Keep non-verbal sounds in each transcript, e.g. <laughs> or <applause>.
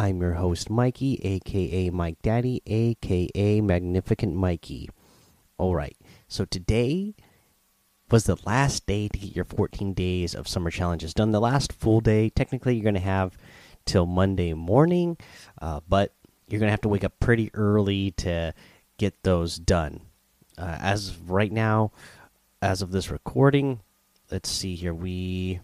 I'm your host, Mikey, aka Mike Daddy, aka Magnificent Mikey. All right, so today was the last day to get your 14 days of summer challenges done. The last full day, technically, you're going to have till Monday morning, uh, but you're going to have to wake up pretty early to get those done. Uh, as right now, as of this recording. Let's see here. We.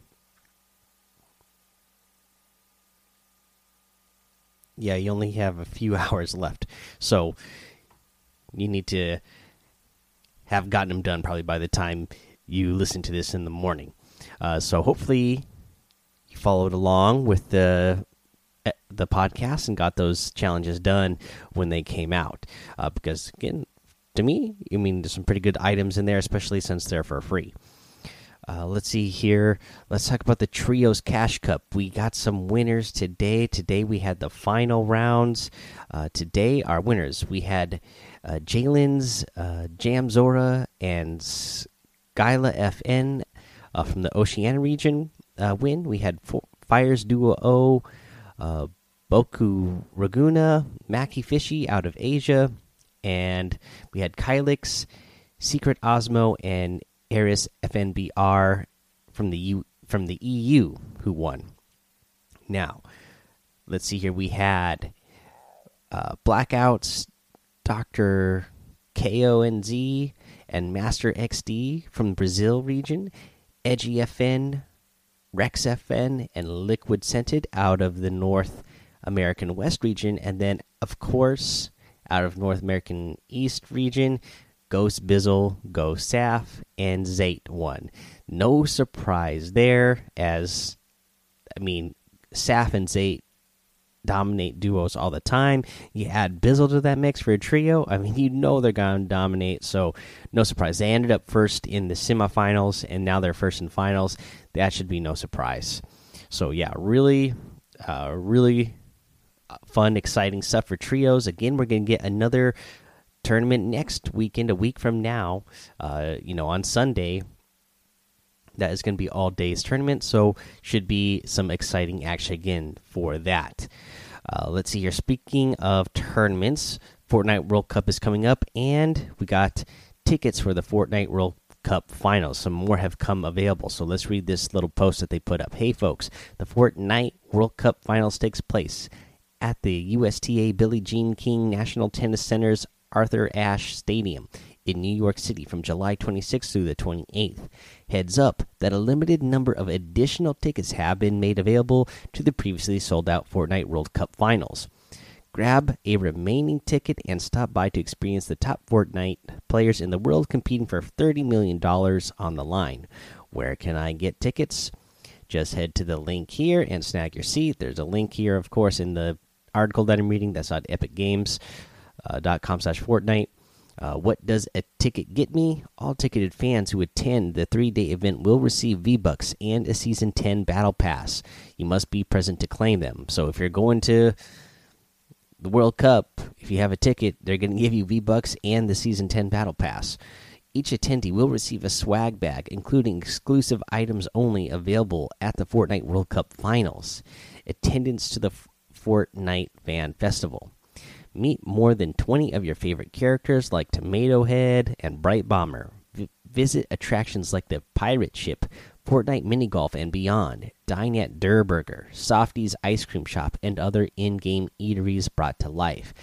Yeah, you only have a few <laughs> hours left. So you need to have gotten them done probably by the time you listen to this in the morning. Uh, so hopefully you followed along with the eh, the podcast and got those challenges done when they came out. Uh, because again, to me, I mean, there's some pretty good items in there, especially since they're for free. Uh, let's see here. Let's talk about the Trios Cash Cup. We got some winners today. Today we had the final rounds. Uh, today, our winners we had uh, Jalen's uh, Jamzora and Skyla FN uh, from the Oceania region uh, win. We had Fires Duo O, uh, Boku Raguna, Mackie Fishy out of Asia, and we had Kylix, Secret Osmo, and Eris FNBR from the U from the EU who won. Now, let's see here. We had uh, Blackouts, Doctor KONZ, and Master XD from the Brazil region, Edgy FN, Rex FN, and Liquid Scented out of the North American West region, and then of course out of North American East region, Ghost Bizzle, Ghost Saf, and Zayt won. No surprise there, as I mean, Saf and Zayt dominate duos all the time. You add Bizzle to that mix for a trio. I mean, you know they're going to dominate. So, no surprise. They ended up first in the semifinals, and now they're first in finals. That should be no surprise. So, yeah, really, uh, really fun, exciting stuff for trios. Again, we're going to get another tournament next weekend, a week from now. Uh, you know, on Sunday. That is going to be all days tournament, so should be some exciting action again for that. Uh, let's see here. Speaking of tournaments, Fortnite World Cup is coming up, and we got tickets for the Fortnite World Cup finals. Some more have come available. So let's read this little post that they put up. Hey, folks, the Fortnite World Cup finals takes place at the USTA Billie Jean King National Tennis Center's Arthur Ashe Stadium in New York City from July 26th through the 28th. Heads up that a limited number of additional tickets have been made available to the previously sold out Fortnite World Cup finals. Grab a remaining ticket and stop by to experience the top Fortnite players in the world competing for $30 million on the line. Where can I get tickets? Just head to the link here and snag your seat. There's a link here, of course, in the article that I'm reading. That's on uh, slash Fortnite. Uh, what does a ticket get me? All ticketed fans who attend the three day event will receive V Bucks and a Season 10 Battle Pass. You must be present to claim them. So if you're going to the World Cup, if you have a ticket, they're going to give you V Bucks and the Season 10 Battle Pass. Each attendee will receive a swag bag, including exclusive items only available at the Fortnite World Cup Finals. Attendance to the Fortnite Fan Festival. Meet more than 20 of your favorite characters like Tomato Head and Brite Bomber. V visit attractions like the Pirate Ship, Fortnite Mini Golf, and beyond. Dine at Durr Burger, Softy's Ice Cream Shop, and other in game eateries brought to life.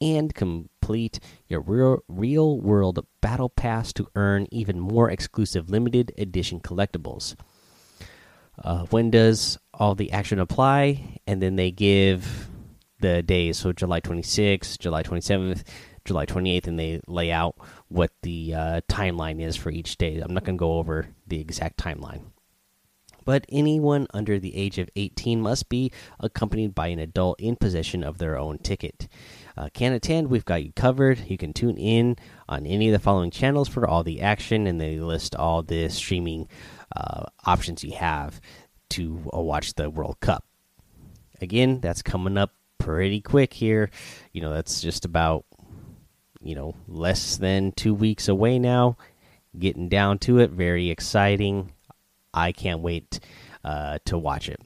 And complete your real, real world battle pass to earn even more exclusive limited edition collectibles. Uh, when does all the action apply? And then they give the days, so July 26th, July 27th, July 28th, and they lay out what the uh, timeline is for each day. I'm not going to go over the exact timeline. but anyone under the age of 18 must be accompanied by an adult in possession of their own ticket. Uh, can attend, we've got you covered. You can tune in on any of the following channels for all the action, and they list all the streaming uh, options you have to uh, watch the World Cup. Again, that's coming up pretty quick here. You know, that's just about, you know, less than two weeks away now. Getting down to it, very exciting. I can't wait uh, to watch it.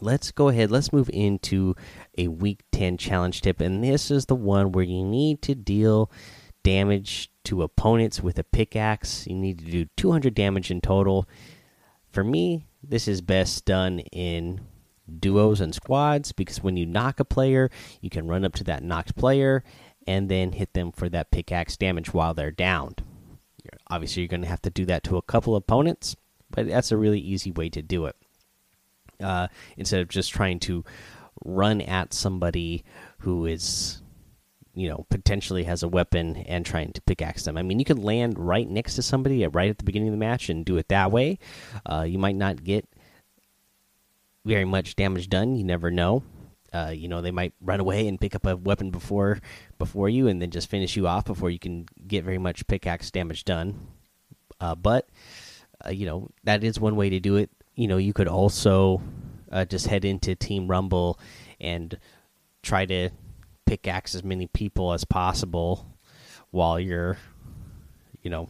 Let's go ahead. Let's move into a week 10 challenge tip. And this is the one where you need to deal damage to opponents with a pickaxe. You need to do 200 damage in total. For me, this is best done in duos and squads because when you knock a player, you can run up to that knocked player and then hit them for that pickaxe damage while they're downed. Obviously, you're going to have to do that to a couple opponents, but that's a really easy way to do it. Uh, instead of just trying to run at somebody who is, you know, potentially has a weapon and trying to pickaxe them. I mean, you could land right next to somebody right at the beginning of the match and do it that way. Uh, you might not get very much damage done. You never know. Uh, you know they might run away and pick up a weapon before before you, and then just finish you off before you can get very much pickaxe damage done. Uh, but uh, you know that is one way to do it. You know you could also uh, just head into Team Rumble and try to pickaxe as many people as possible while you're, you know,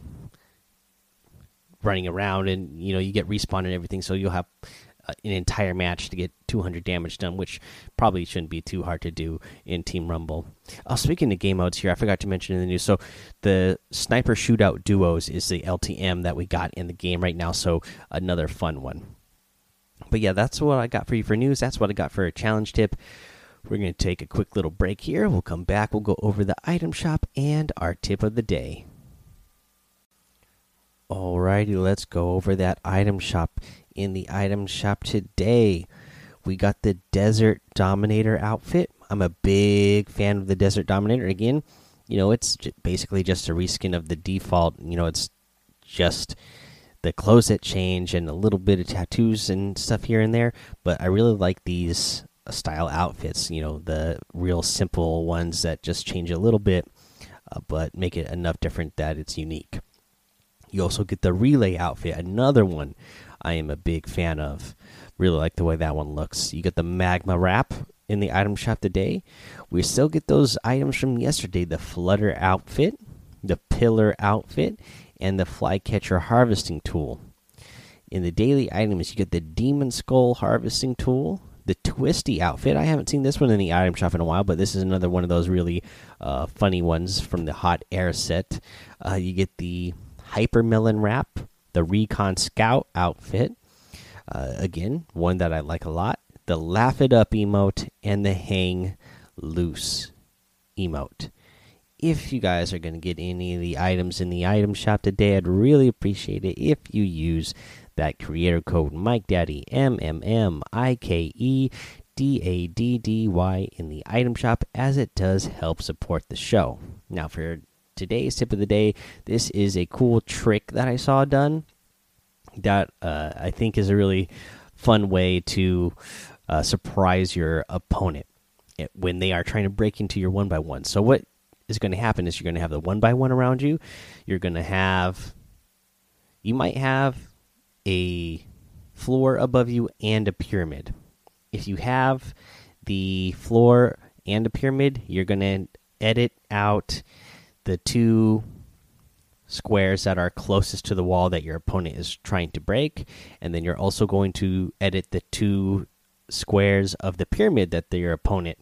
running around, and you know you get respawn and everything. So you'll have Uh, an entire match to get 200 damage done, which probably shouldn't be too hard to do in Team Rumble. Oh, speaking of game modes here, I forgot to mention in the news. So the Sniper Shootout Duos is the LTM that we got in the game right now. So another fun one. But yeah, that's what I got for you for news. That's what I got for a challenge tip. We're going to take a quick little break here. We'll come back. We'll go over the item shop and our tip of the day. Alrighty, let's go over that item shop in the item shop today. We got the Desert Dominator outfit. I'm a big fan of the Desert Dominator. Again, you know, it's basically just a reskin of the default. You know, it's just the clothes that change and a little bit of tattoos and stuff here and there. But I really like these style outfits. You know, the real simple ones that just change a little bit, uh, but make it enough different that it's unique. You also get the relay outfit, another one I am a big fan of. Really like the way that one looks. You get the magma wrap in the item shop today. We still get those items from yesterday the flutter outfit, the pillar outfit, and the flycatcher harvesting tool. In the daily items, you get the demon skull harvesting tool, the Twistie outfit. I haven't seen this one in the item shop in a while, but this is another one of those really uh, funny ones from the hot air set. Uh, you get the hyper melon wrap, the Recon Scout outfit. Uh, again, one that I like a lot. The Laugh It Up emote and the Hang Loose emote. If you guys are going to get any of the items in the item shop today, I'd really appreciate it if you use that creator code Mike Daddy M M M I K E D A D D Y in the item shop, as it does help support the show. Now, for today's tip of the day. This is a cool trick that I saw done that uh, I think is a really fun way to uh, surprise your opponent when they are trying to break into your one by one. So what is going to happen is you're going to have the one by one around you. You're going to have, you might have a floor above you and a pyramid. If you have the floor and a pyramid, you're going to edit out the two squares that are closest to the wall that your opponent is trying to break and then you're also going to edit the two squares of the pyramid that your opponent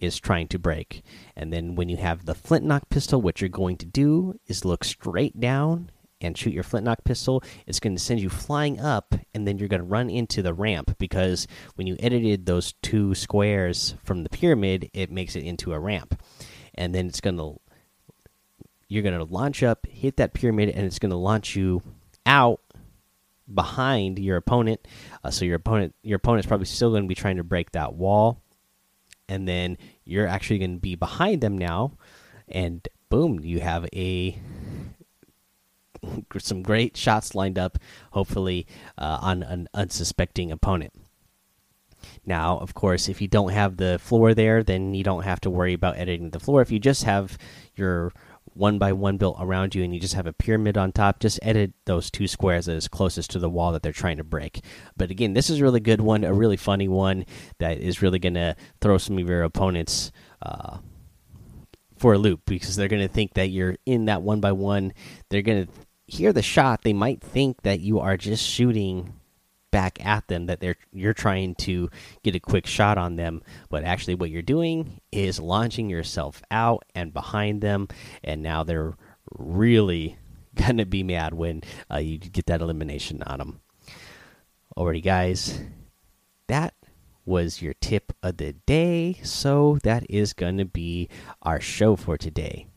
is trying to break. And then when you have the flintlock pistol what you're going to do is look straight down and shoot your flintlock pistol. It's going to send you flying up and then you're going to run into the ramp because when you edited those two squares from the pyramid it makes it into a ramp. And then it's going to you're going to launch up, hit that pyramid, and it's going to launch you out behind your opponent. Uh, so your opponent, your opponent's probably still going to be trying to break that wall, and then you're actually going to be behind them now, and boom, you have a <laughs> some great shots lined up, hopefully uh, on an unsuspecting opponent. Now, of course, if you don't have the floor there, then you don't have to worry about editing the floor. If you just have your one by one built around you and you just have a pyramid on top, just edit those two squares that is closest to the wall that they're trying to break. But again, this is a really good one, a really funny one that is really going to throw some of your opponents uh, for a loop because they're going to think that you're in that one by one. They're going to hear the shot. They might think that you are just shooting back at them that they're you're trying to get a quick shot on them. But actually what you're doing is launching yourself out and behind them. And now they're really <laughs> gonna be mad when uh, you get that elimination on them alrighty guys. That was your tip of the day. So that is gonna be our show for today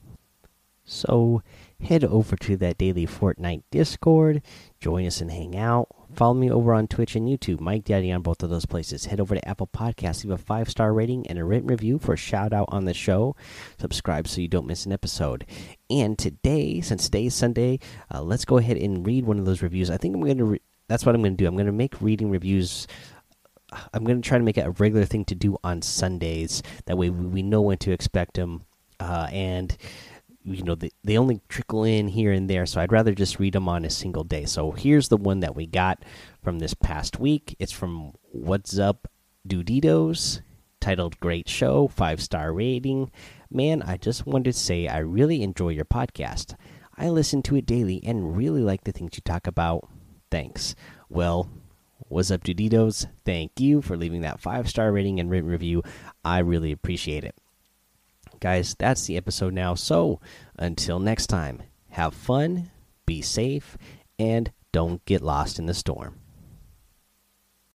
so head over to that daily Fortnite Discord, join us and hang out. Follow me over on Twitch and YouTube, Mike Daddy on both of those places. Head over to Apple Podcasts, leave a five star rating and a written review for a shout out on the show. Subscribe so you don't miss an episode. And today, since today is Sunday, uh, let's go ahead and read one of those reviews. I think I'm going to. That's what I'm going to do. I'm going to make reading reviews. I'm going to try to make it a regular thing to do on Sundays. That way, we know when to expect them. Uh, and you know they, they only trickle in here and there so i'd rather just read them on a single day. So here's the one that we got from this past week. It's from what's up duditos titled great show five star rating. Man i just wanted to say i really enjoy your podcast. I listen to it daily and really like the things you talk about. Thanks. Well what's up duditos thank you for leaving that five star rating and written review. I really appreciate it guys, that's the episode now. So until next time, have fun, be safe, and don't get lost in the storm.